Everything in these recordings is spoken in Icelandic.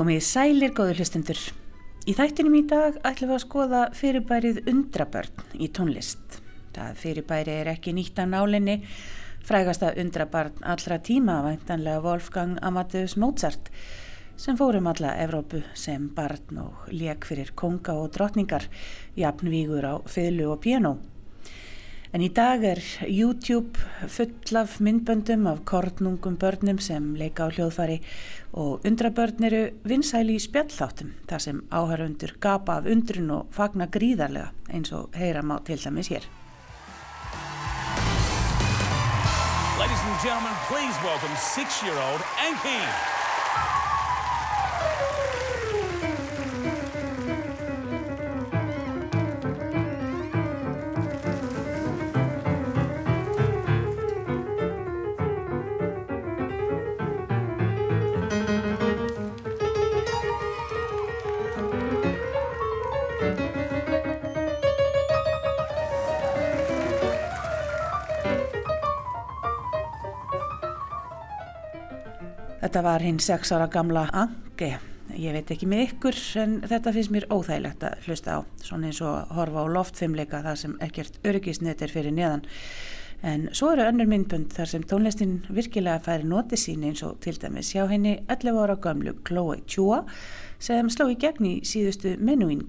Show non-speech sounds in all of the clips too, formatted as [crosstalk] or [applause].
Komið sælir góður hlustundur. Í þættinum í dag ætlum við að skoða fyrirbærið undrabörn í tónlist. Það fyrirbæri er ekki nýtt af nálinni, frægasta undrabarn allra tíma, væntanlega Wolfgang Amadeus Mozart, sem fórum alla Evrópu sem barn og lék fyrir konga og drotningar, jafnvígur á fylgu og piano. En í dag er YouTube full af myndböndum af kornungum börnum sem leika á hljóðfari og undrabörn eru vinsæli í spjallþáttum þar sem áhörundur gapa af undrun og fagna gríðarlega eins og heyra má til dæmis hér. Ladies and gentlemen, please welcome six-year-old Anki. Þetta var hinn sex ára gamla Anke. Ég veit ekki með ykkur en þetta finnst mér óþægilegt að hlusta á. Svona eins og horfa á loftfimleika þar sem ekkert öryggisnett er fyrir neðan. En svo eru önnur myndbönd þar sem tónlistin virkilega færi noti sín eins og til dæmis hjá henni 11 ára gamlu Chloe Chua sem sló í gegn í síðustu menuín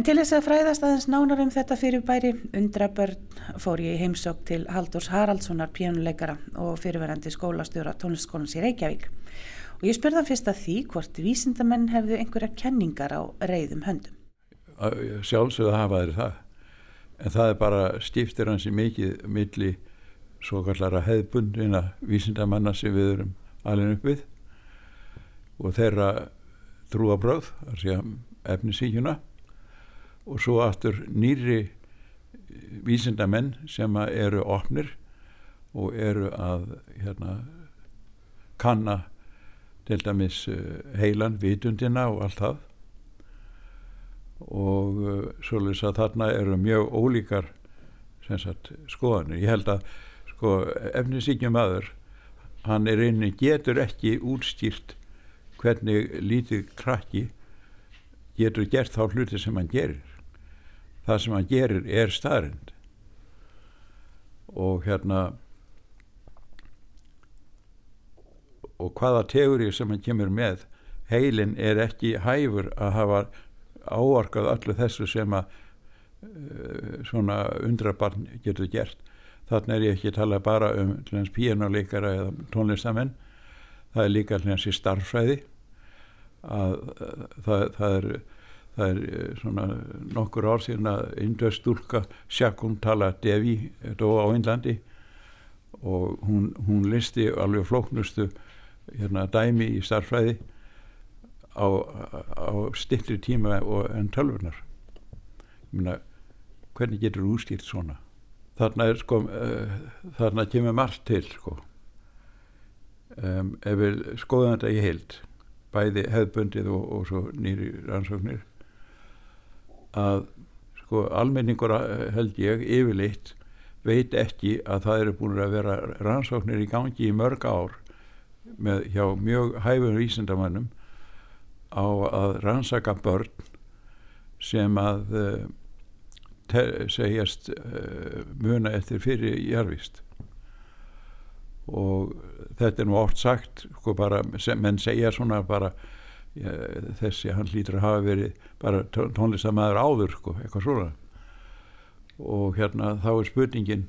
En til þess að fræðast aðeins nánar um þetta fyrirbæri undrabörn fór ég í heimsók til Haldurs Haraldssonar pjánuleikara og fyrirverandi skólastjóra tónlistskólans í Reykjavík. Og ég spurði hann fyrst að því hvort vísindamenn hefðu einhverja kenningar á reyðum höndum. Sjálfsögðu hafa þeir það. En það er bara stiftir hansi mikið milli svo kallara hefðbundina vísindamanna sem við erum alveg upp við og þeirra trúabröð, það sé að efnisíkjuna og svo aftur nýri vísindamenn sem eru opnir og eru að hérna, kanna til dæmis heilan, vitundina og allt það og svolítið að þarna eru mjög ólíkar sagt, skoðanir. Ég held að sko, efnisíkjum aður hann er einnig getur ekki útstýrt hvernig lítið krakki getur gert þá hluti sem hann gerir það sem hann gerir er staðrind og hérna og hvaða tegur sem hann kemur með heilin er ekki hæfur að hafa áorkað öllu þessu sem að uh, svona undrabarn getur gert. Þarna er ég ekki að tala bara um píjánuleikara eða tónlistamenn það er líka hljóðans í starfræði að uh, það, það er það er eh, svona nokkur ár síðan að indöðstúlka Sjakuntala Devi dó á Índlandi og hún, hún listi alveg flóknustu hérna, dæmi í starfræði á, á stittri tíma en tölvunar Myna, hvernig getur þú úrstýrt svona? Þarna er sko uh, þarna kemur margt til sko. Um, ef við skoðum þetta í heild bæði hefðbundið og, og svo nýri rannsóknir að sko almenningur eh, held ég yfirleitt veit ekki að það eru búin að vera rannsóknir í gangi í mörg ár með hjá mjög hæfum vísindamannum á að rannsaka börn sem að uh, segjast uh, muna eftir fyrir jarfist og þetta er nú oft sagt sko bara, menn segja svona bara þessi hann lítur að hafa verið bara tónlistamæður áður sko, eitthvað svona. Og hérna þá er spurningin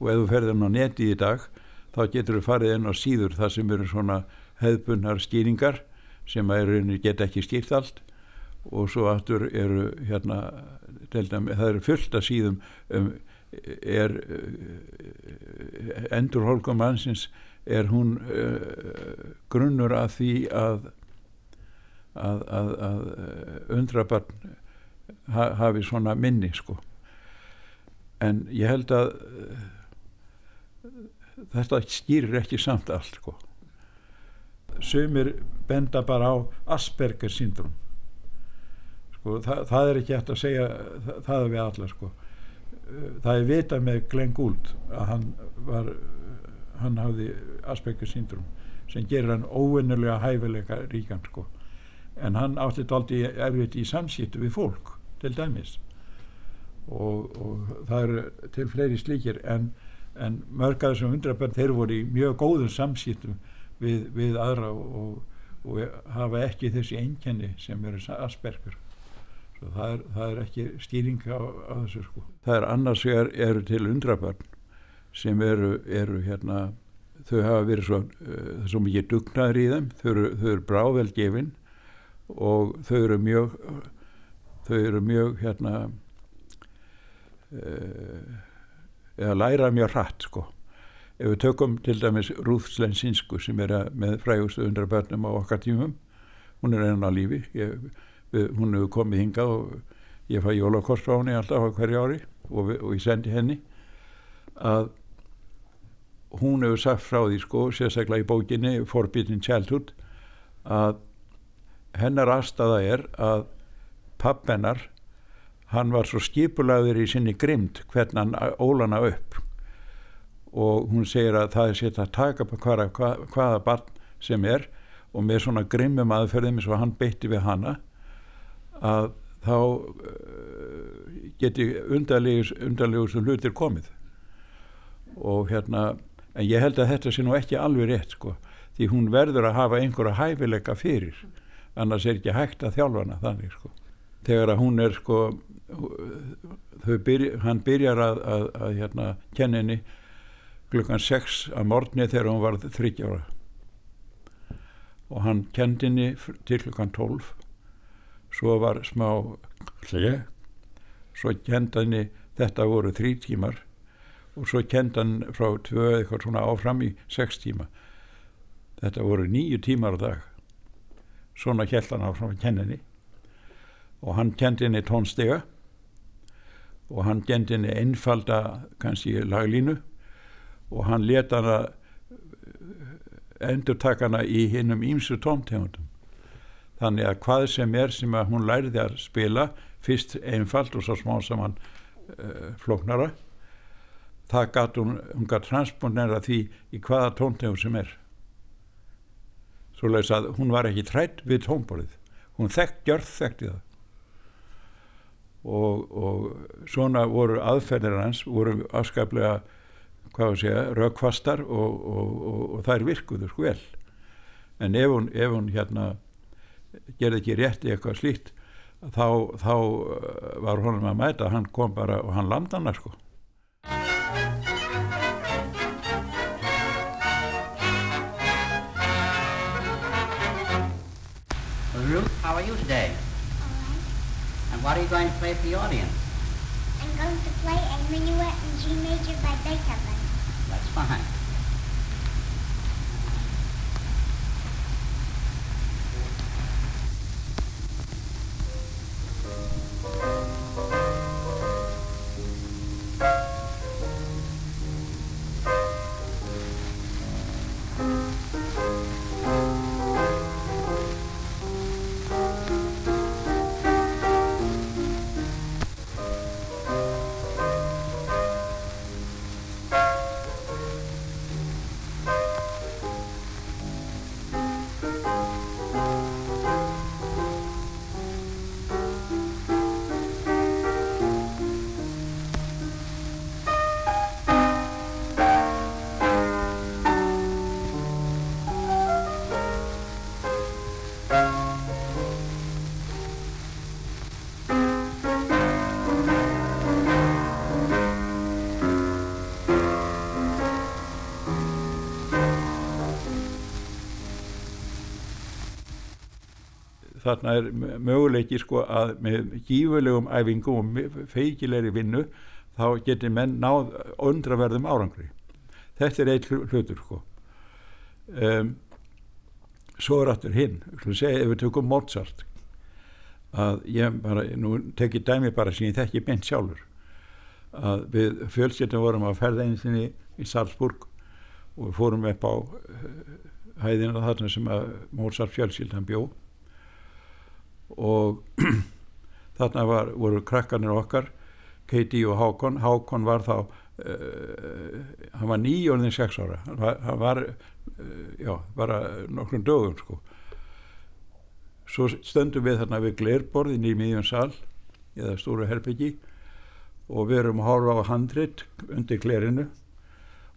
og ef þú ferðir hann á neti í dag þá getur þú farið inn á síður það sem eru svona hefðbunnar skýringar sem að geta ekki skýrt allt. Og svo aftur eru hérna dæmi, það eru fullt að síðum um er endur hólkum mannsins er hún uh, grunnur að því að að, að, að undrabarn ha, hafi svona minni sko. En ég held að uh, þetta skýrir ekki samt allt sko. Sömur benda bara á Asperger syndrom sko það, það er ekki hægt að segja það, það við alla sko. Það er vitað með Glenn Gould að hann var hann hafði Asperger syndrom sem gerir hann óvinnulega hæfilega ríkan sko en hann átti aldrei erfitt í samsýttu við fólk til dæmis. Og, og það eru til fleiri slíkir en, en mörgaður sem undrabörn þeir voru í mjög góðum samsýttu við, við aðra og, og hafa ekki þessi einkenni sem eru Asperger. Það er, það er ekki stýring á, á þessu sko. Það er annars er, eru til undrabarn sem eru, eru hérna, þau hafa verið svo, uh, svo mikið dugnaður í þeim, þau eru, eru bráðvelgefin og þau eru mjög, þau eru mjög hérna, uh, eða læra mjög hratt sko. Ef við tökum til dæmis Rúðslensinsku sem er með frægustu undrabörnum á okkar tímum, hún er enn á lífi, ég við, hún hefur komið hingað og ég fæ jólakort frá henni alltaf á hverju ári og, og ég sendi henni að hún hefur sagt frá því sko, sérstaklega í bókinni Forbidden Childhood að hennar aðstæða er að pappennar hann var svo skipulaður í sinni grimd hvernig hann ólana upp. Og hún segir að það er sétt að taka hvaða, hvaða barn sem er og með svona grimmum aðferðum eins og hann beitti við hanna að þá uh, geti undarlegur sem hlutir komið. Og hérna en ég held að þetta sé nú ekki alveg rétt sko því hún verður að hafa einhverja hæfileika fyrir annars er ekki hægt að þjálfana þannig sko. Þegar að hún er sko byrja, hann byrjar að, að, að hérna kenninni klukkan 6 að morgni þegar hún var 30 ára. Og hann kendinni til klukkan 12 svo var smá hlið svo kendanni þetta voru þrý tímar. Og svo kendan frá tvö eitthvað svona áfram í sex tíma. Þetta voru nýju tímar dag svona keldan áfram að kenninni og hann kendi henni tónstega og hann kendi henni einfalda kannski laglínu. Og hann leta hana endur takana í hinnum ímsu tóntegundum þannig að hvað sem er sem að hún læriði að spila fyrst einfalt og svo smá saman uh, flóknara það gæti hún, hún gæti transponera því í hvaða tóntegum sem er svo leiðis að hún var ekki trætt við tónbólið hún þekkt, gjörð þekkti það. Og, og svona voru aðferðir hans voru afskaplega hvað að segja, raukvastar og, og, og það er virkuður sko vel. En ef hún, ef hún hérna gerði ekki rétt í eitthvað slíkt þá, þá uh, var honum að mæta hann kom bara og hann landa hann sko Ruth, how are you today? All right. And what are you going to play for the audience? I'm going to play a minuet in G major by Beethoven. That's fine. Þarna er möguleiki sko að með gífulegum æfingum og feikilegri vinnu þá getur menn náð undraverðum árangri. Þetta er eitt hlutur sko. Um, svo er aftur hinn segja, ef við tökum Mozart að ég bara, nú tekið dæmi bara sem ég þekki beint sjálfur að við fjölskyldum vorum að ferða einu sinni í Salzburg og við fórum upp á hæðina þarna sem að Mozart fjölskyldan bjó og [clears throat] þarna var, voru krakkarnir okkar Katie og Hákon. Hákon var þá uh, hann var nýjórðin sex ára. Hann var, hann var uh, já, bara nokkrum dögum sko. Svo stöndum við þarna við glerborðin í miðjum sal eða stóru herbyggi og við erum að horfa á handrit undir glerinu.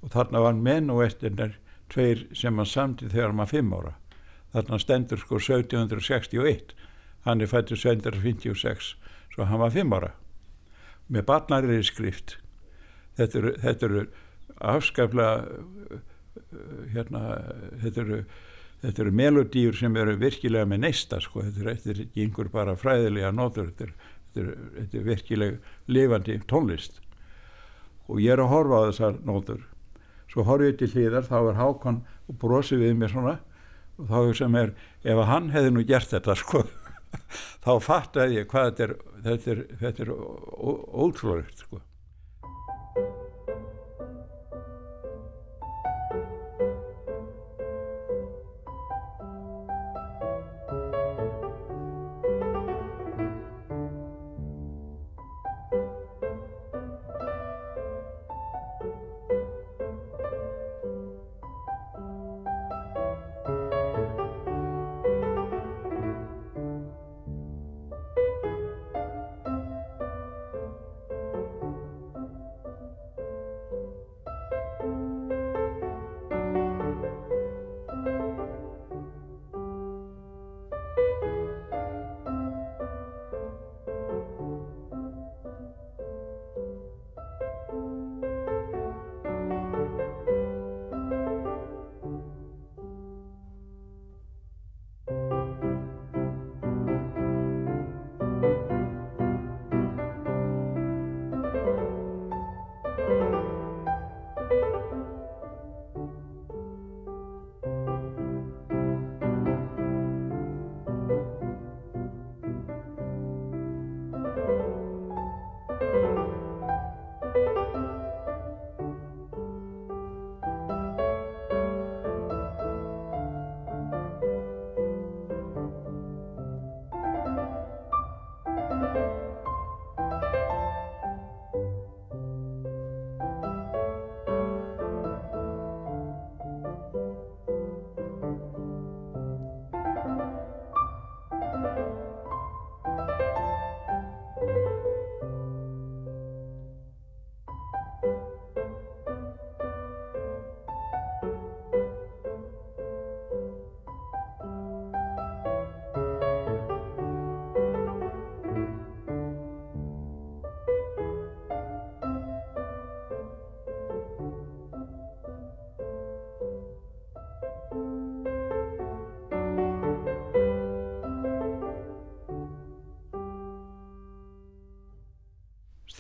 Og þarna var menn og eftirnar tveir sem var samtið þegar maður fimm ára. Þarna stendur sko 1761 hann er fættur 1756 svo hann var fimm ára. Með barnarri skrift. Þetta eru, þetta eru afskaplega hérna þetta eru, þetta eru melodýr sem eru virkilega með neista sko, þetta er, er ekki einhver bara fræðilega nótur, þetta er, er, er virkilega lifandi tónlist. Og ég er að horfa á þessar nótur svo horfið til hlýðar þá er Hákon og brosið við mér svona. Og þá sem er, ef hann hefði nú gert þetta sko þá fattaði ég hvað þetta er þetta er, þetta er ótrúlegt sko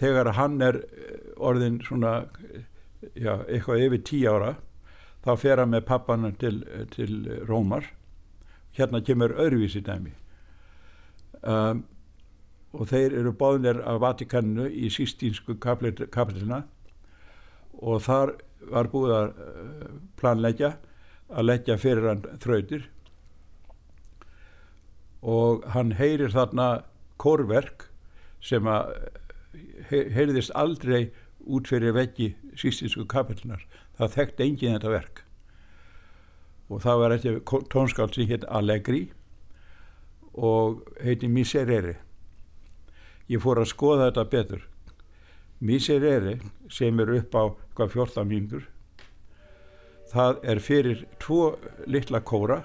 þegar hann er eh, orðin svona eh, já, eitthvað yfir tí ára þá fer hann með pappanum til, til Rómar. Hérna kemur öðruvísi dæmi. Um, og þeir eru báðinir af Vatikaninu í sístínsku kapitlina og þar var búið að uh, planleggja að leggja fyrir hann þrautir. Og hann heyrir þarna kórverk sem að heyrðist aldrei út fyrir veggi sístínsku kapitlinar það þekkt engin þetta verk. Og það var eitthvað tónskáld sem hétt Allegri og heiti Miserere. Ég fór að skoða þetta betur. Miserere sem er upp á hvað 14 mínútur það er fyrir tvo litla kóra.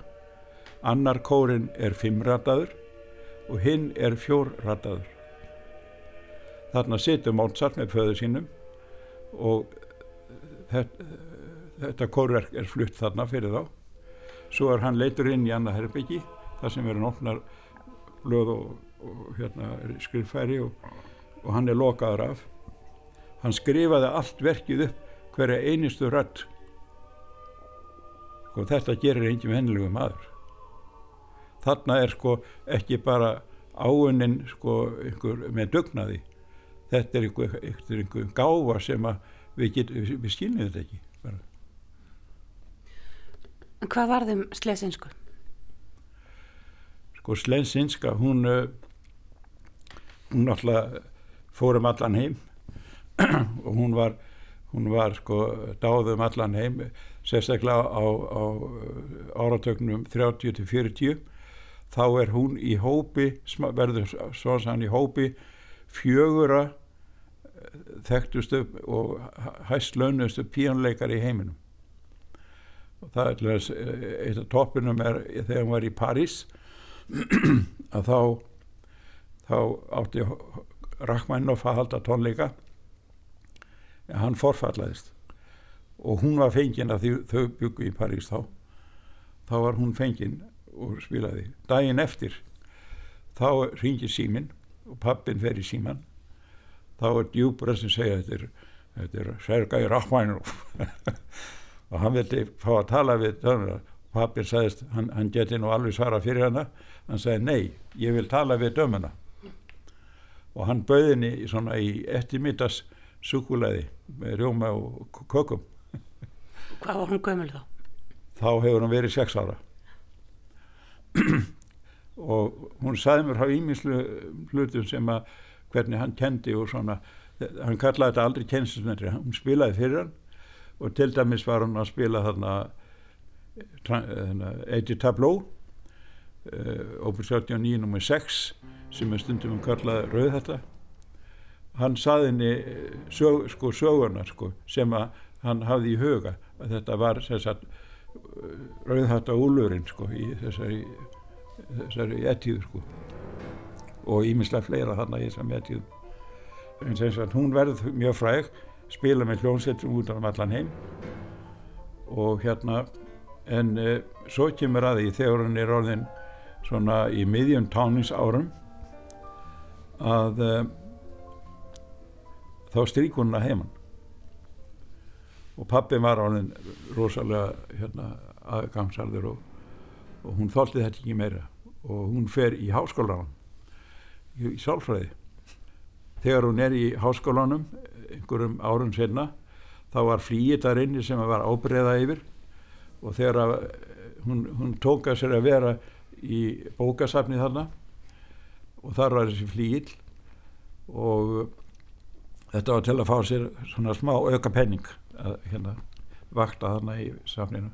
Annar kórin er fimmrataður og hinn er fjórrataður þarna situr Mozart með föðu sínum og þetta, þetta kórverk er flutt þarna fyrir þá. Svo er hann leitur inn í annað herbyggi þar sem eru nótnar blöð og, og hérna, skriffæri og, og hann er lokaður af. Hann skrifaði allt verkið upp hverja einistu rödd. Sko þetta gerir engin vennilegu maður. Þarna er sko ekki bara áunin sko með dugnaði þetta er einhver, einhver, einhver gáfa sem við, get, við, við skiljum þetta ekki bara. Hvað varðum slesinsku? Sko slesinska hún uh, hún alltaf fórum allan heim [clears throat] og hún var hún var sko dáðum allan heim sérstaklega á, á áratögnum 30-40 þá er hún í hópi verður svona í hópi fjögura þekktustu og hæst launustu píjónleikar í heiminum. Og það er eitt af toppinum er þegar hann var í París [clears throat] að þá þá átti Rachmaninoff að halda tónleika. En hann forfallaðist. Og hún var fengin að því þau byggu í París þá. Þá var hún fengin og spilaði. Daginn eftir þá ringir símin og pappin fer í síman þá er djúbra sem segja þetta er, þetta er Sergei Rachmaninoff [laughs] og hann vildi fá að tala við dömuna pappir sagðist, hann, hann geti nú alveg svara fyrir hana. Hann sagði nei, ég vil tala við dömuna. Og hann bauði henni svona í eftirmítas sukulæði með rjóma og kökum. Hvað var hún gömul þá? Þá hefur hann verið sex ára [clears throat] og hún sagði mér á ímislu hlutum sem að hvernig hann kendi og svona hann kallaði þetta aldrei kennslismennri hún spilaði fyrir hann og til dæmis var hann að spila þarna Eiti Tabló Opus 79 nr. 6 sem er stundum um kallað rauð þetta hann saði henni sög, sko sögurna sko, sem að hann hafði í huga að þetta var rauð þetta úlurinn sko í þessari þessari ettíðu sko. Og ímislega fleira þarna í þessari ettíðu en sem sagt hún verð mjög fræg spila með hljónsettum út af allan heim. Og hérna en uh, svo kemur að því þegar hann er orðin svona í miðjum táningsárum að uh, þá strík hún að heimann og pappi var orðin rosalega hérna, aðgangsarður og, og hún þóldi þetta ekki meira og hún fer í háskólanum í, í sálfræði. Þegar hún er í háskólanum einhverjum árum senna þá var flýið þar inni sem var ábreyða yfir. Og þegar að, hún, hún tóka sér að vera í bókasafni þarna og þar var þessi flýil og þetta var til að fá sér svona smá auka penning að hérna vakta þarna í safninu.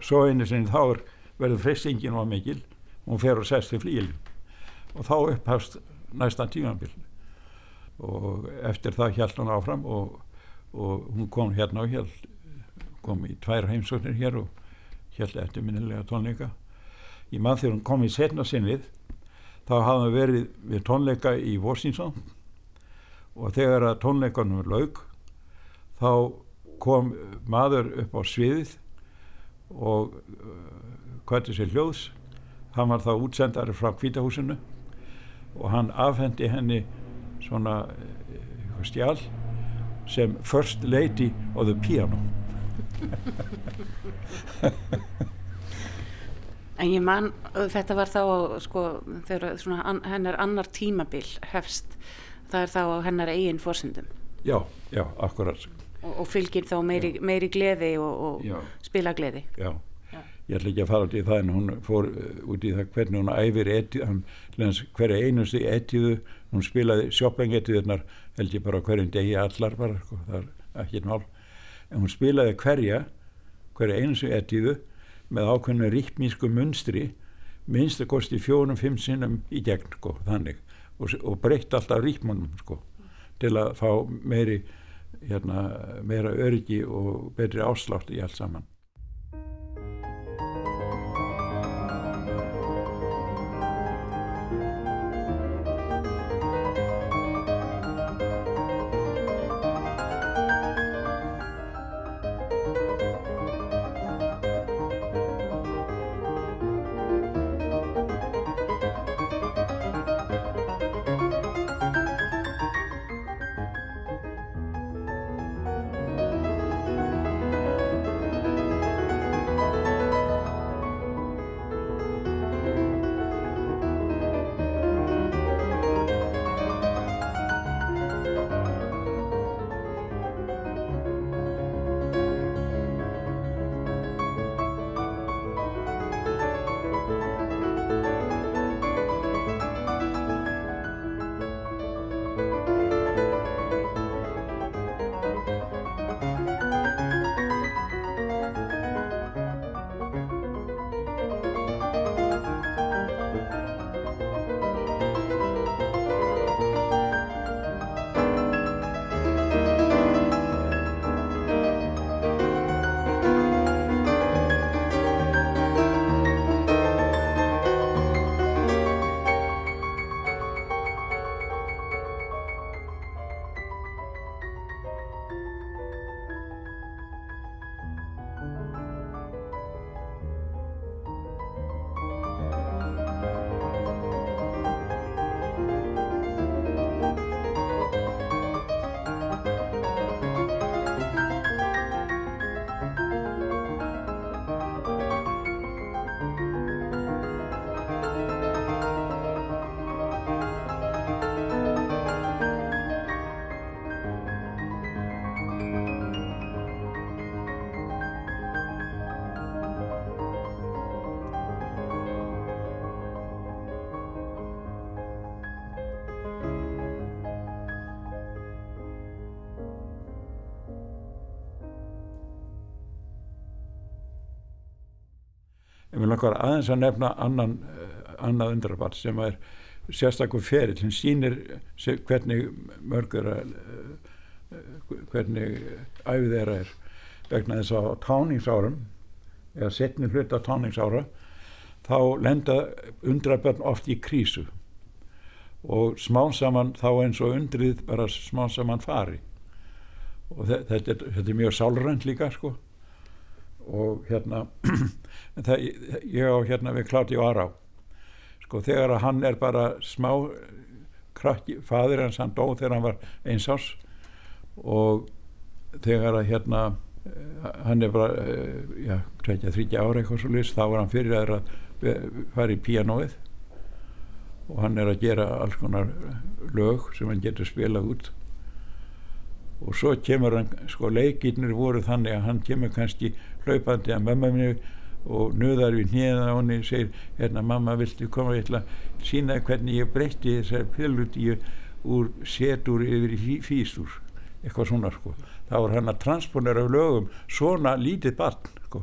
Svo einu sinni þá er verður freystingin var mikil hún fer og sest í flýil og þá upphafst næstan tímanbíl og eftir það hjælt hún áfram og, og hún kom hérna og hjælt kom í tvær heimsóknir hér og hjælt eftir minnilega tónleika. Í mann þegar hún kom í setna sinnið þá hafði hún verið við tónleika í Washington. Og þegar að tónleikanum laug þá kom maður upp á sviðið og hvað er sér hljóðs hann var þá útsendari frá kvítahúsinu og hann afhendi henni svona eh, stjál sem First Lady of the Piano. En ég man, þetta var þá sko, þegar svona, hennar annar tímabil hefst, það er þá hennar eigin fórsendum já, já, akkurat og, og fylgir þá meiri, meiri gleði og, og spila gleði. já. Ég ætla ekki að fara út í það en hún fór uh, út í það hvernig hún æfir hverja einustu etiðu hún spilaði shopping-etiðunar held ég bara hverjum degi allar bara sko, það er ekki mál. En hún spilaði hverja hverja einustu etiðu með ákveðinu ríkmísku munstri minnst að kosti fjórum-fimm sinnum í gegn sko, þannig. Og, og breytt alltaf ríkmunum sko, til að fá meiri hérna, meira öryggi og betri áslátt í allt saman Nokkar aðeins að nefna annan, uh, annað undrabart sem er sérstakur ferill sem sýnir se- hvernig mörgur uh, hvernig æfið þeirra er. Vegna þess að táningsárum eða setni hlut á táningsára þá lenda undrabörn oft í krísu. Og smán saman þá eins og undrið bara smán saman fari. Og þe- þetta þetta er mjög sálrænt líka sko og hérna [clears throat] það, ég á hérna við Kláti og Ará sko þegar að hann er bara smá krakki, fadir hans hann dó þegar hann var eins ás og þegar að hérna eh, hann er bara eh, já, 23 ára eitthvað svo list þá var hann fyrir að fara í píanóið og hann er að gera alls konar lög sem hann getur spilað út og svo kemur hann, sko leikirnir voru þannig að hann kemur kannski hlaupandi að mamma minni og nöðar við hnýðan á henni segir, hérna mamma viltu koma? Ég ætla að sína hvernig ég breytti þessari pillutíu úr setur yfir í físur eitthvað svona sko. Þá var hann að transponera lögum svona lítið barn sko.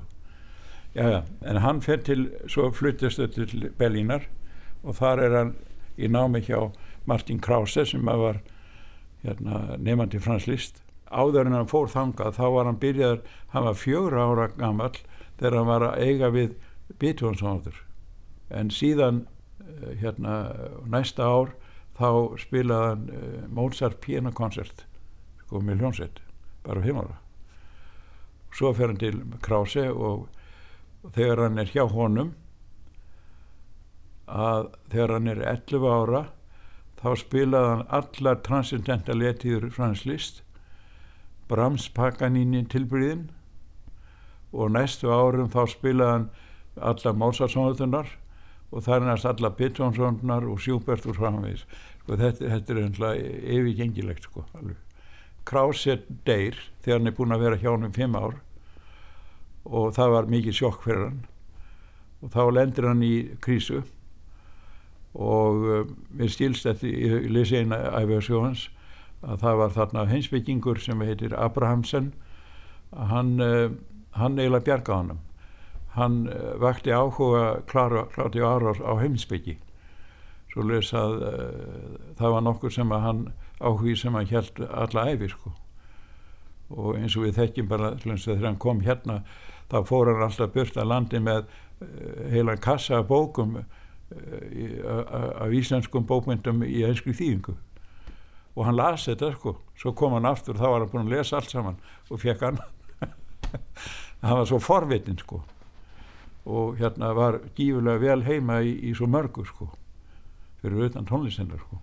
Já, já, en hann fer til svo fluttist þau til Berlínar og þar er hann í námi hjá Martin Krause sem var hérna, nefandi frans list. Áður en hann fór þangað þá var hann byrjaður, hann var fjögra ára gamall þegar hann var að eiga við Beethoven-sónatur en síðan eh, hérna næsta ár þá spilaði hann uh, Mozart pianokoncert sko með hljónsett bara fimm ára. Svo fer hann til Krause og þegar hann er hjá honum að þegar hann er 11 ára þá spilaði hann allar transcendental letíður Frans Liszt Brahms Paganini tilbyrðin og næstu árum þá spilaði hann allar Mozart-sónutunar og það er næst allar Beethoven-sónutunar og Schubert og framvegis. Sko, þetta, þetta er einhverja yfirgengilegt sko alveg. Krause deyr þegar hann er búin að vera hjá hann um fimm ár og það var mikið sjokk fyrir hann. Og þá lendir hann í krísu og uh, mér stílst þetta í lesi eina æfjarsjóðans að það var þarna heimsbyggingur sem heitir Abrahamsen. Hann, uh, hann eiginlega bjarga honum. Hann uh, vakti áhuga Kláti Árós á heimsbyggi svo les að það var nokkur sem að hann áhugi sem hann held alla æfi sko. Og eins og við þekkjum bara þegar hann kom hérna þá fór hann alltaf burt að landi með heilan kassa bókum af íslenskum bókmyndum í einskri þýðingu. Og hann las þetta sko. Svo kom hann aftur þá var hann búin að lesa allt saman og fekk hann. [laughs] Hann var svo forvitin sko. Og hérna var gífulega vel heima í, í svo mörgu sko. Fyrir utan tónlistendar sko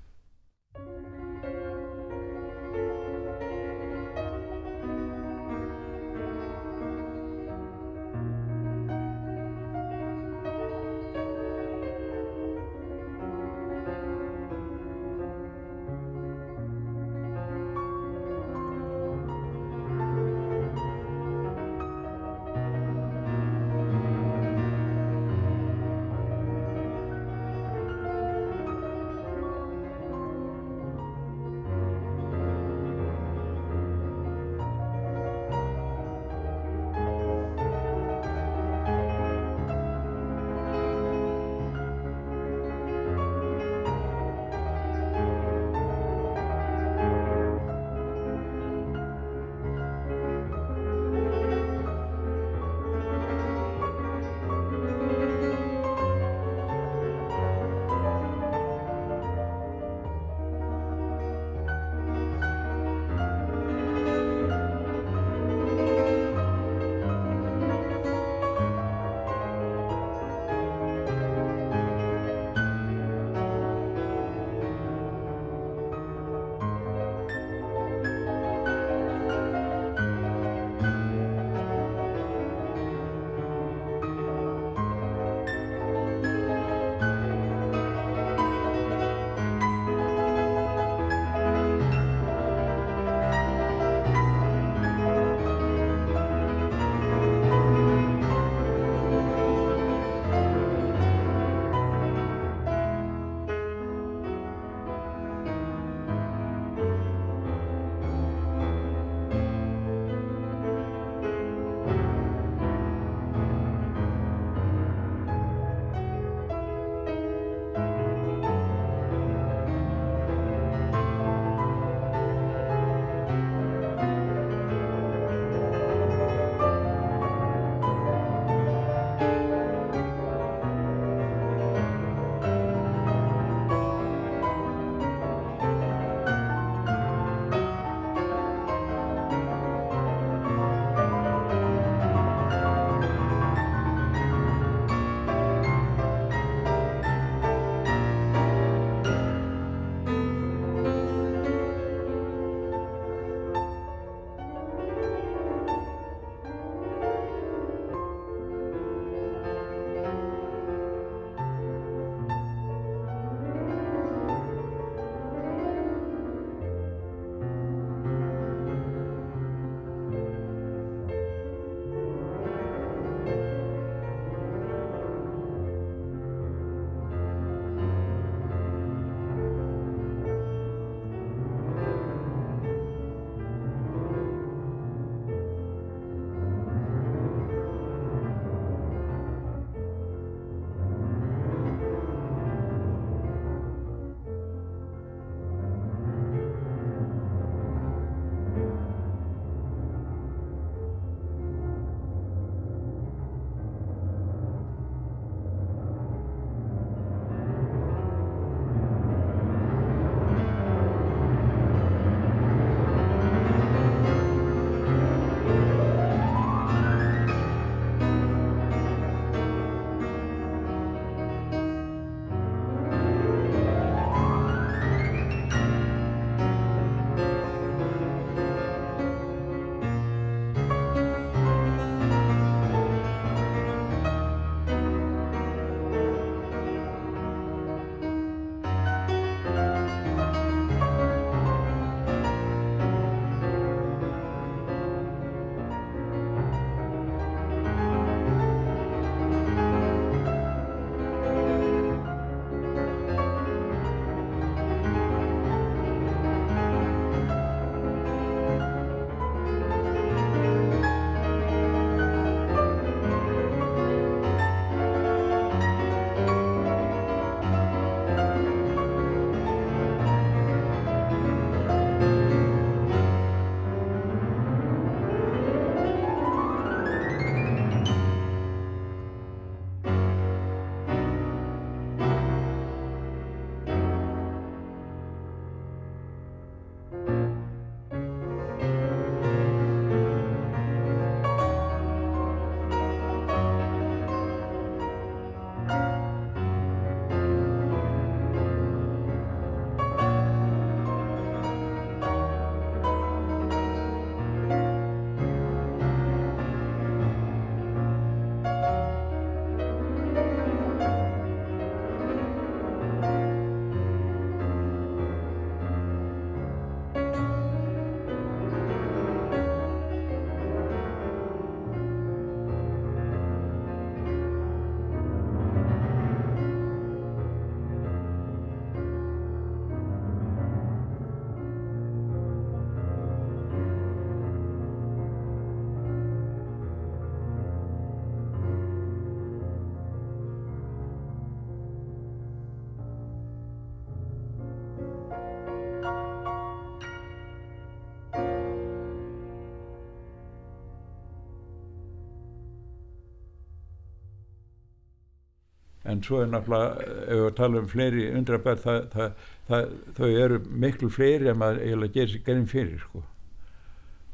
en svo er náttúrulega ef við tala um fleiri undrabær það, það, það, þau eru miklu fleiri en maður eiginlega gerir sér gerðin fyrir sko.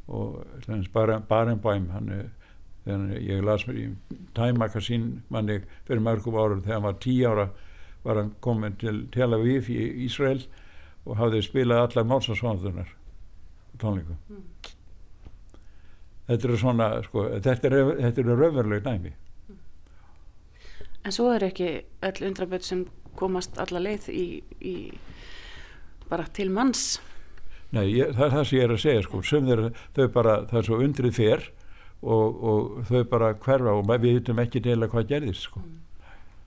Og þannig bara Barenbæm hann er þegar ég las mér í Time Magazine manni fyrir mörgum árum þegar hann var tí ára var hann komin til Tel Aviv í Ísrael og hafði spilað allar málsarsvonðunar tónleikum. Mm. þetta eru svona sko, þetta eru er raunveruleg dæmi En svo er ekki öll undraböld sem komast alla leið í, í bara til manns Nei, ég, það er það sem ég er að segja sko, sem þeir, þau bara, það er svo undrið fyrr og, og þau bara hverfa og við vitum ekki deila hvað gerðist sko.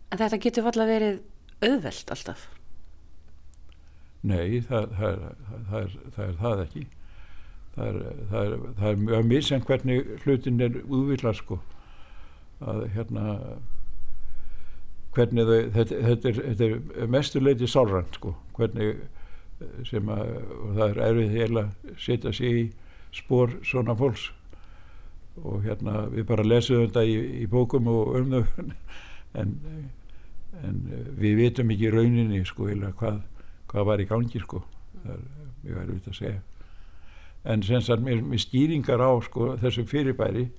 En þetta getur alltaf verið auðvelt alltaf? Nei, það, það, það, er, það er það ekki það er, mjög misjant hvernig hlutin er útvila sko að hérna hvernig þau, þetta, þetta, er, þetta er mestuleiti sálrand sko hvernig sem að það er erfið heila setja sig í spór svona fólks. Og hérna við bara lesum þetta í, í bókum og um þau [laughs] en, en við vitum ekki rauninni sko heila hvað, hvað var í gangi sko. Það er mjög erfitt að segja. En senst að mér, mér stýringar á sko þessum fyrirbæri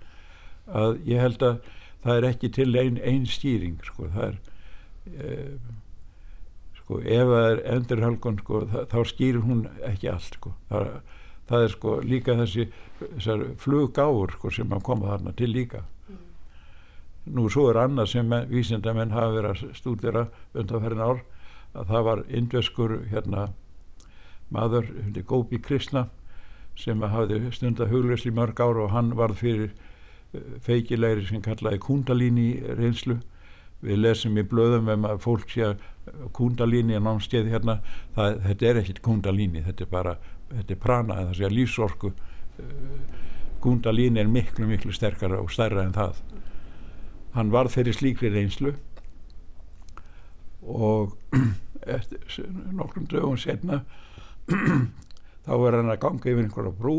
að ég held að það er ekki til einn ein stýring sko það er e, sko ef það er endurhölgun sko þá stýrir hún ekki allt sko það það er sko líka þessi fluggáur sko sem að koma þarna til líka mm. nú svo er annað sem vísindamenn hafa verið að stúdira undanferðin ár að það var indveskur hérna maður, hundi Gópi Krishna sem hafði stundar huglust í mörg ár og hann varð fyrir feikilegri sem kallaði kundalíni reynslu. Við lesum í blöðum um að fólk sé að kundalíni er námskeið hérna, það, þetta er ekkit kundalíni, þetta er bara þetta er prana, það sé að lífsorku. Kundalíni er miklu miklu sterkara og stærra en það. Hann varð fyrir slíkri reynslu. Og [clears throat] eftir nokkrum dögum setna [clears throat] þá er hann að ganga yfir einhverja brú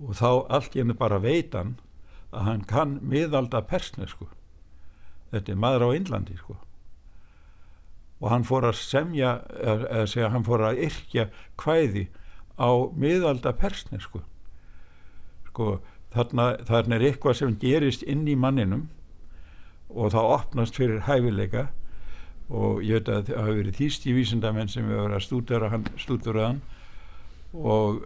og þá allt í henni bara veitan að hann kann miðalda persni sko. Þetta er maður á Índlandi sko. Og hann fór að semja eða segja hann fór að yrkja hvæði á miðalda persni sko, sko þarna, þarna er eitthvað sem gerist inn í manninum og það opnast fyrir hæfileika. Og ég veit að það hafi verið þýst í vísindamenn sem hefur verið að stúdera hann, stúdera hann og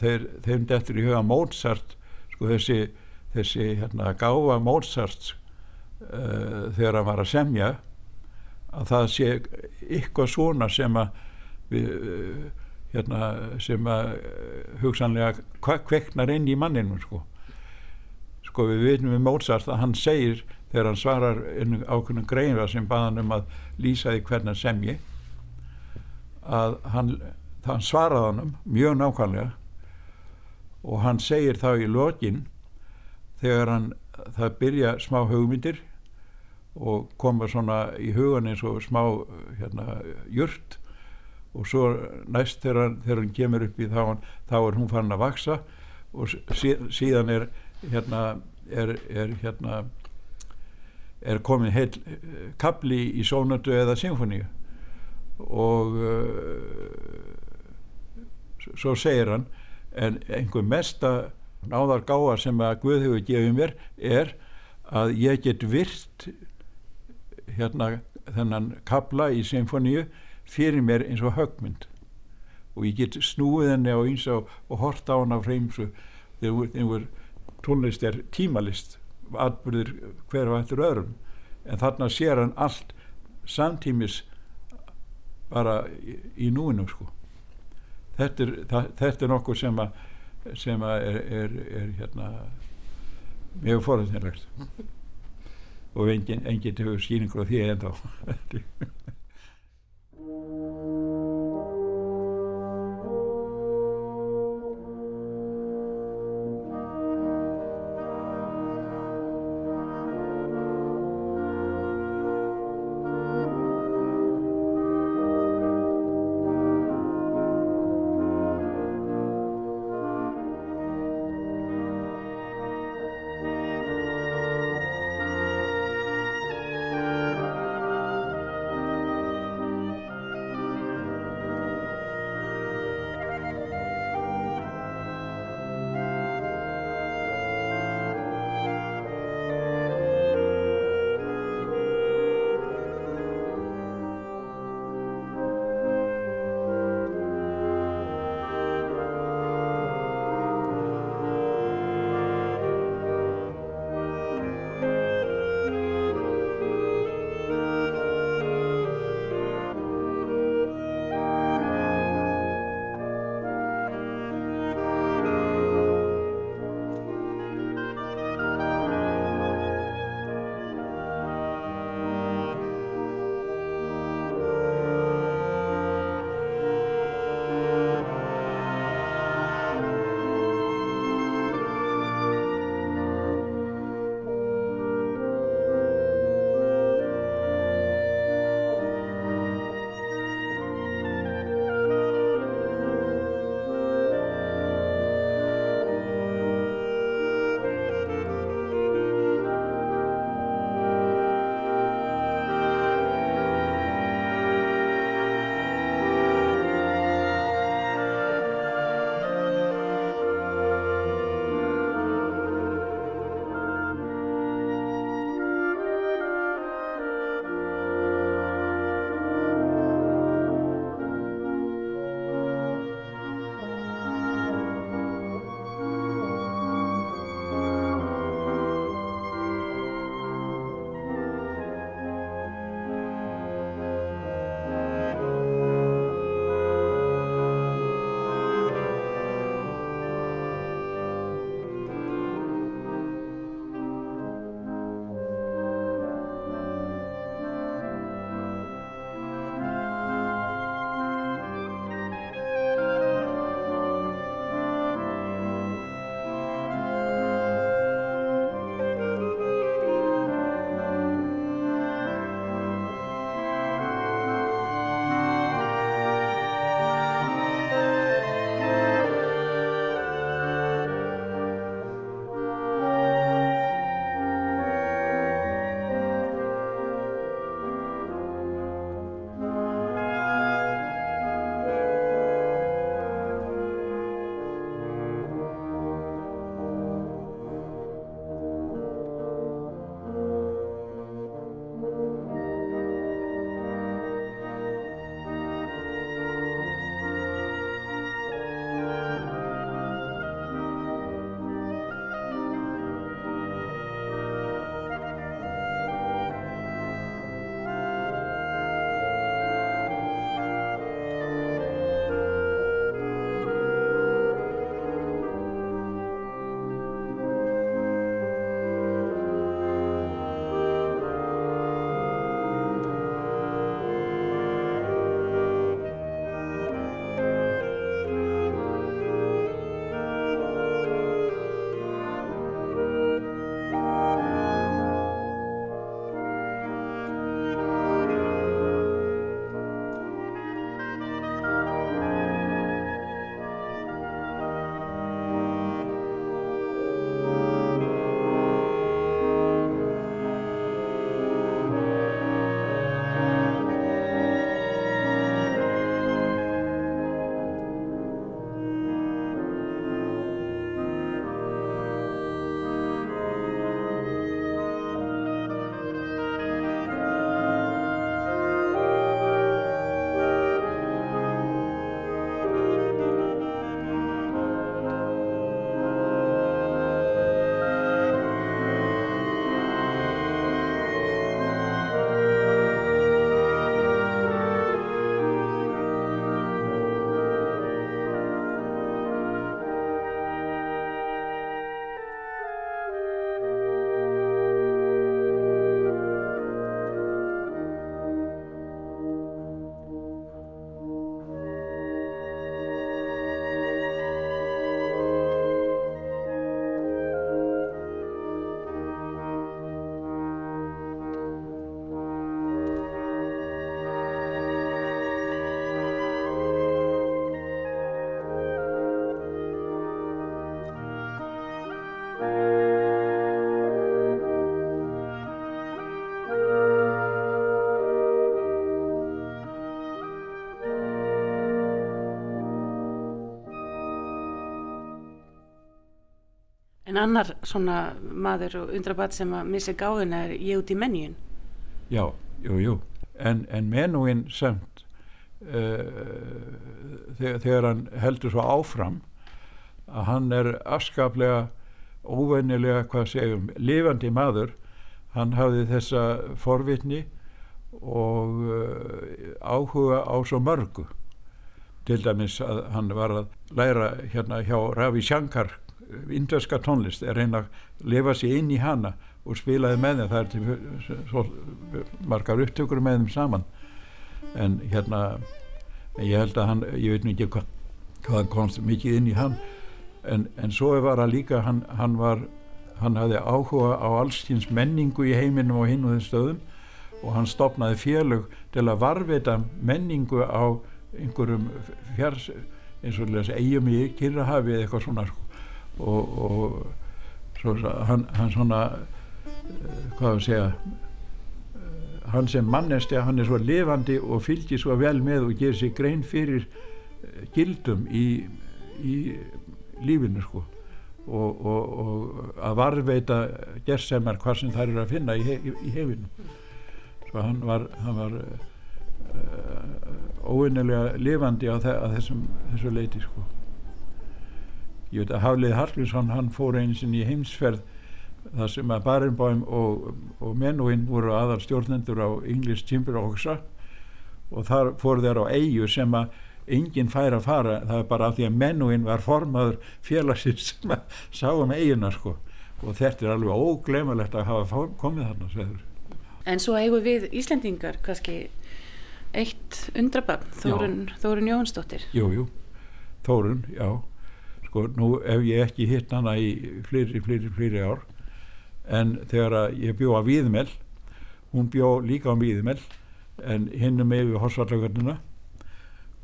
þeir, þeim dettur í huga Mozart sko þessi, þessi hérna gáfa Mozart uh, þegar hann var að semja að það sé eitthvað svona sem að við, uh, hérna, sem að hugsanlega kveknar inn í manninu sko. sko við veitum við Mozart að hann segir þegar hann svarar ákveðnum greinra sem baðan um að lýsa því hvernig semji að hann, hann svaraði hann mjög nákvæmlega og hann segir þá í lokin þegar hann það byrja smá hugmyndir og koma svona í hugan eins og smá hérna, jurt og svo næst þegar, þegar hann kemur upp í þá, þá er hún farin að vaksa og síðan er hérna er, er hérna er komin heil kapli í sónatu eða symfoníu og uh, svo segir hann en einhver mesta náðar gáa sem að Guð hefur gefið mér er að ég get virt hérna þennan kabla í symfoníu fyrir mér eins og högmynd og ég get snúið henni á eins og, og horta á henni á freymsu þegar tónlist er tímalist atbyrðir hver og eftir öðrum. En þarna sér hann allt samtímis bara í, í núinu sko þetta er, það, þetta er nokkuð sem að sem að er, er, er hérna mjög forðinlegt [laughs] og enginn engin hefur skýringur á því en [laughs] En annar svona maður og undrabatt sem að missa gáðina er ég út í menjun. Já, jú, jú. En, en menúin samt uh, þegar, þegar hann heldur svo áfram að hann er afskaplega óvennilega, hvað segjum, lifandi maður. Hann hafði þessa forvitni og uh, áhuga á svo mörgu. Til dæmis að hann var að læra hérna hjá Ravi Shankar indverska tónlist, er reyna að lifa sér inn í hana og spilaði með þeim, það er til svo margar upptökur með þeim saman. En hérna ég held að hann, ég veit ekki hvað hann komst mikið inn í hann. En, en svo var að líka hann, hann var, hann hafði áhuga á allskyns menningu í heiminum og hinn og þeim stöðum. Og hann stopnaði félög til að varvita menningu á einhverjum fjars eins og þess eigum í Kyrrahafi eða eitthvað svona sko. Og, og svo, hann, hann svona hvað að segja hann sem mannestja hann er svo lifandi og fylgir svo vel með og gerir sér grein fyrir gildum í, í lífinu sko. Og, og, og að varveita gerðsemar hvað sem það eru að finna í, í, í hefinu. Svo hann var, hann var uh, óinnilega lifandi á, þe þessum, þessu leiti sko ég veit að Haflið Hallgrímsson hann fór einsinn í heimsferð þar sem að Barenbáum og, og Menúinn voru aðal stjórnendur á English Timber Orchestra. Og þar fór þeir á eigu sem að enginn fær að fara. Það er bara af því að Menúinn var formaður félagsins sem að sá um eiguna sko. Og þetta er alveg óglemalegt að hafa komið þarna sveður. En svo eigum við Íslendingar kannski eitt undrabann Þórun, Þórun Jóhansdóttir Jú, jú, Þórun, já sko nú ef ég ekki hitt hana í fleiri, fleiri, fleiri ár en þegar að ég bjó að Víðmel hún bjó líka á Víðmel en hinnum með við Horsvallagörnuna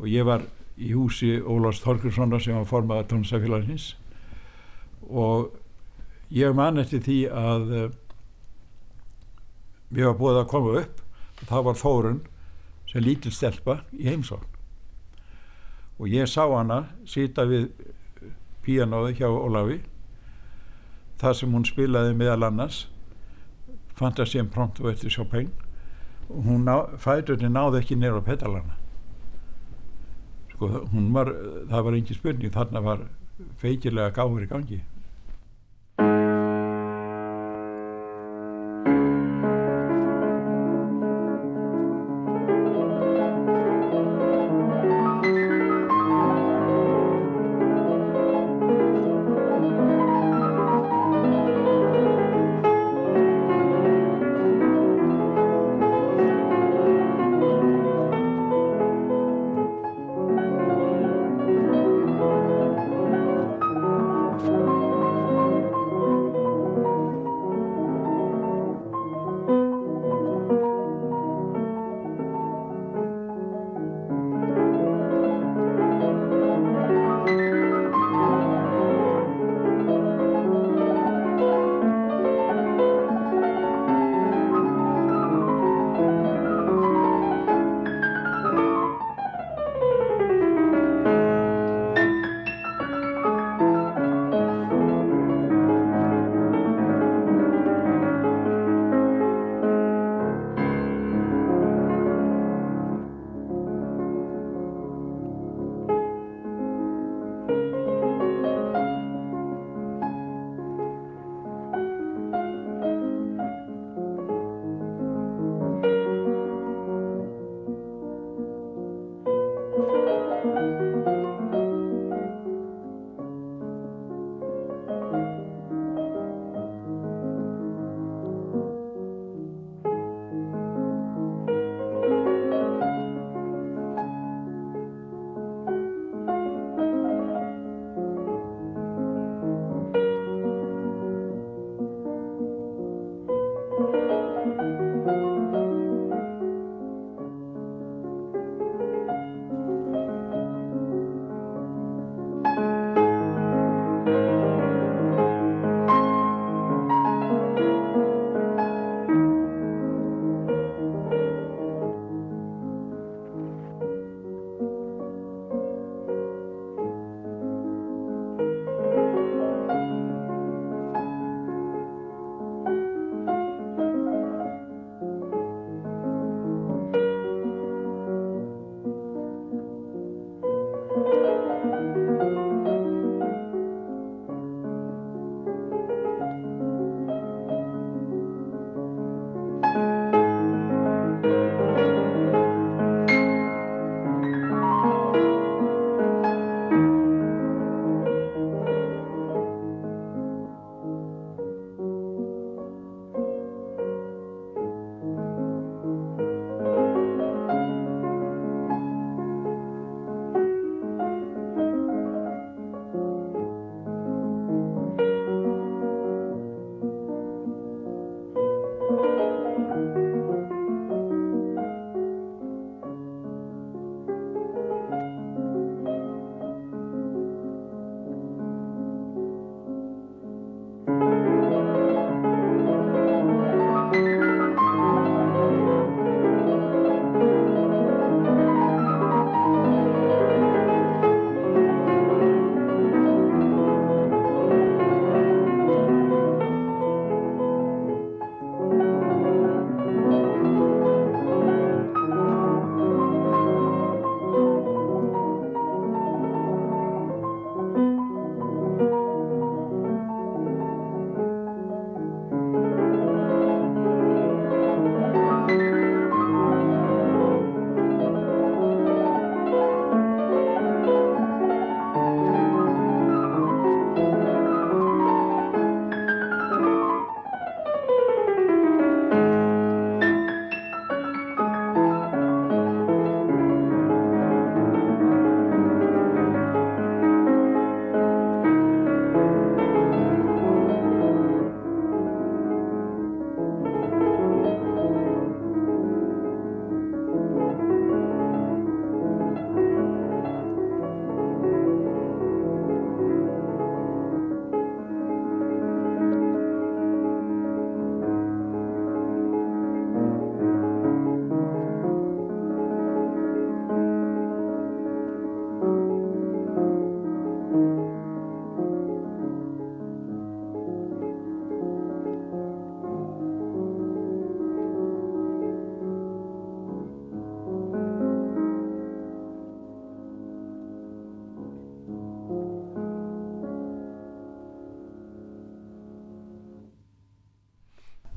og ég var í húsi Ólars Þorkurssonar sem var formaða tónstafélagsins og ég man eftir því að við varum búið að koma upp og það var Þórun sem lítil stelpa í heimsókn. Og ég sá hana sita við píanóði hjá Ólafi það sem hún spilaði meðal annars Fantasíum Pronto eftir Chopin. Og hún fæturni náði ekki neyra á pedalana. Sko hún var það var engin spurning, þarna var feikilega gáður í gangi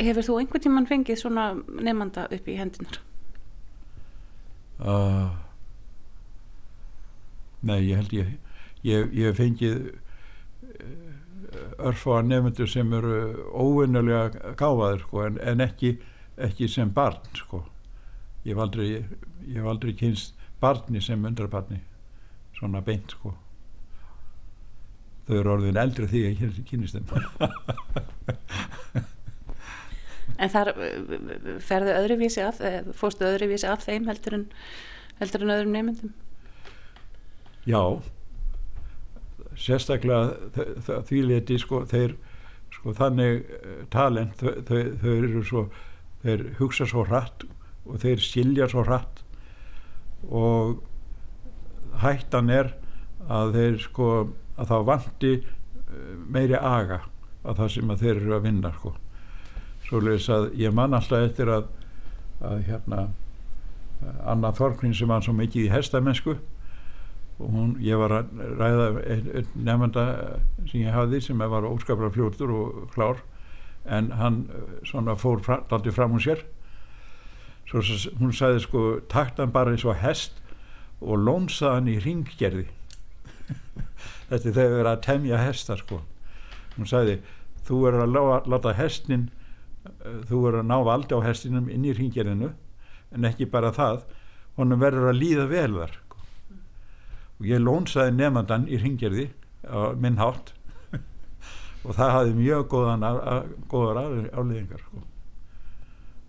Hefur þú einhvern tímann fengið svona nefnanda upp í hendunar? Uh, nei, ég held ég ég, ég fengið örfáa nefndur sem eru óvinnulega gáfaður sko, en, en ekki, ekki sem barn sko. ég hef aldrei ég hef aldrei kynst barni sem undrabarni svona beint sko þau eru orðin eldri því að ég kynist þeim [laughs] En þar uh, ferðu öðruvísi af, eh, fórstu öðruvísi af þeim heldur en, heldur en öðrum nefndum? Já. Sérstaklega því leti sko þeir sko þannig eh, talent þau, þau, þau eru svo þeir hugsa svo hratt og þeir skilja svo hratt. Og hættan er að þeir sko að þá vanti eh, meiri aga að það sem að þeir eru að vinna sko svoleiðis að ég man alltaf eftir að að hérna Anna Þorkvinn sem var svo mikið í hestamennsku og hún, ég var að ræða nefnda sem ég hafði sem var óskaplega fljótur og klár en hann eh, svona fór daldi fram hún sér. Svo hún sagði sko takt hann bara eins og hest og lónsaði hann í ringgerði [laughs] þetta er þegar við erum að temja hesta sko. Hún sagði þú verður að láta, hestin þú verður að ná valdi á hestinum inn í ringgerðinu en ekki bara það honum verður að líða vel þar sko. og ég lónsaði nefndann í ringgerði á minn hátt [laughs] og það hafði mjög góðan að, að, góðar afleðingar sko.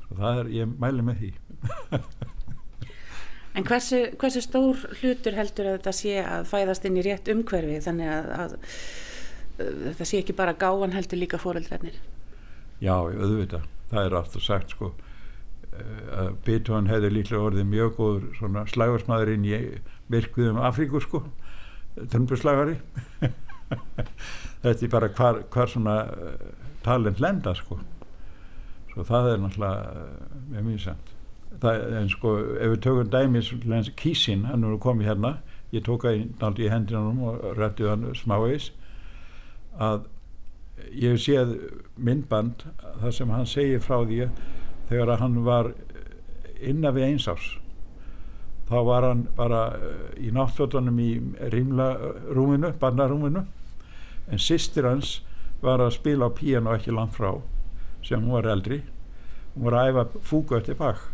svo það er, ég mæli með því [laughs] En hversu, hversu stór hlutur heldur að þetta sé að fæðast inn í rétt umhverfi þannig að, að, að þetta sé ekki bara gáan heldur líka fóreldrænir? Já, auðvitað, það er aftur sagt sko eh, að Beethoven hefði líklega orðið mjög góður svona slagarsmaður inn í virkuðum Afríku sko trömbuslagari [laughs] þetta er bara hvar, hvar svona eh, talent lenda sko. Svo það er náttúrulega eh, mjög það, en sko ef við tökum dæmis kísin, hann er komið hérna. Ég tók að náttúrulega í hendinunum og rættið hann smávegis að ég séð myndband þar sem hann segir frá því þegar hann var innan við eins árs. Þá var hann bara eh, í náttfjöldunum í rímla rúminu, barnarúminu en sýstir hans var að spila á píano ekki langt frá sem hún var eldri. Hún var að æfa fúku eftir bak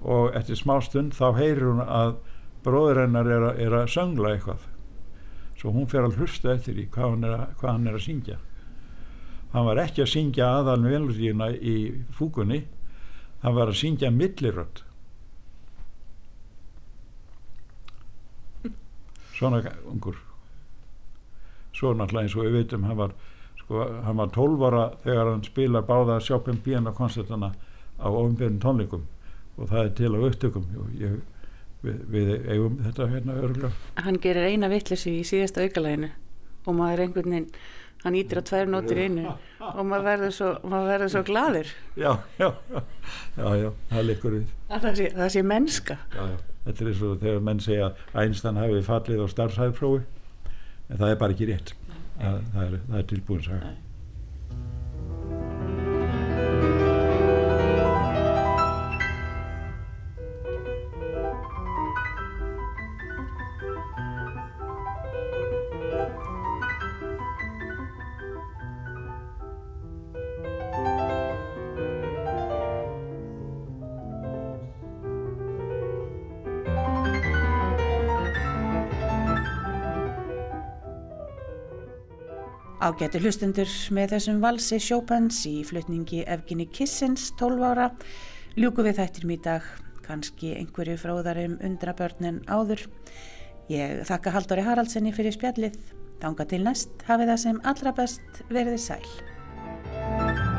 og eftir smástund þá heyrir hún að bróður hennar er að, er að söngla eitthvað svo hún fer að hlusta eftir því hvað hann er að, hann er að syngja. Hann var ekki að syngja aðal melodíuna í fúkunni hann var að syngja millirödd. Svona ungur. Svo náttúrulega eins og við veitum hann var, sko, hann var 12 ára þegar hann spila báða sjópum bíana koncertana á ofinbjörn tónleikum. Og það er til á upptökum. Ég, við, við eigum þetta hérna örgulega Hann gerir eina vitleysu í síðasta aukalæginu og maður einhvern veginn, hann ítir á tvær nótur í einu og maður verður svo, maður verður svo gladur já, já, já, já, það leikur við. Að það sé, það sé mennska. já, já. þetta er eins og þegar menn segja að Einstein hafi fallið á starfshæðprófi en það er bara ekki rétt. Það, það, er, það er tilbúin saga Ágæti hlustundur með þessum valsi Chopins í flutningi Evgeni Kissins 12 ára ljúku við þættir í dag kannski einhverju fróðarum undrabörnin áður. Ég þakka Halldóri Haraldsenni fyrir spjallið. Þanga til næst hafið það sem allra best verið sæl.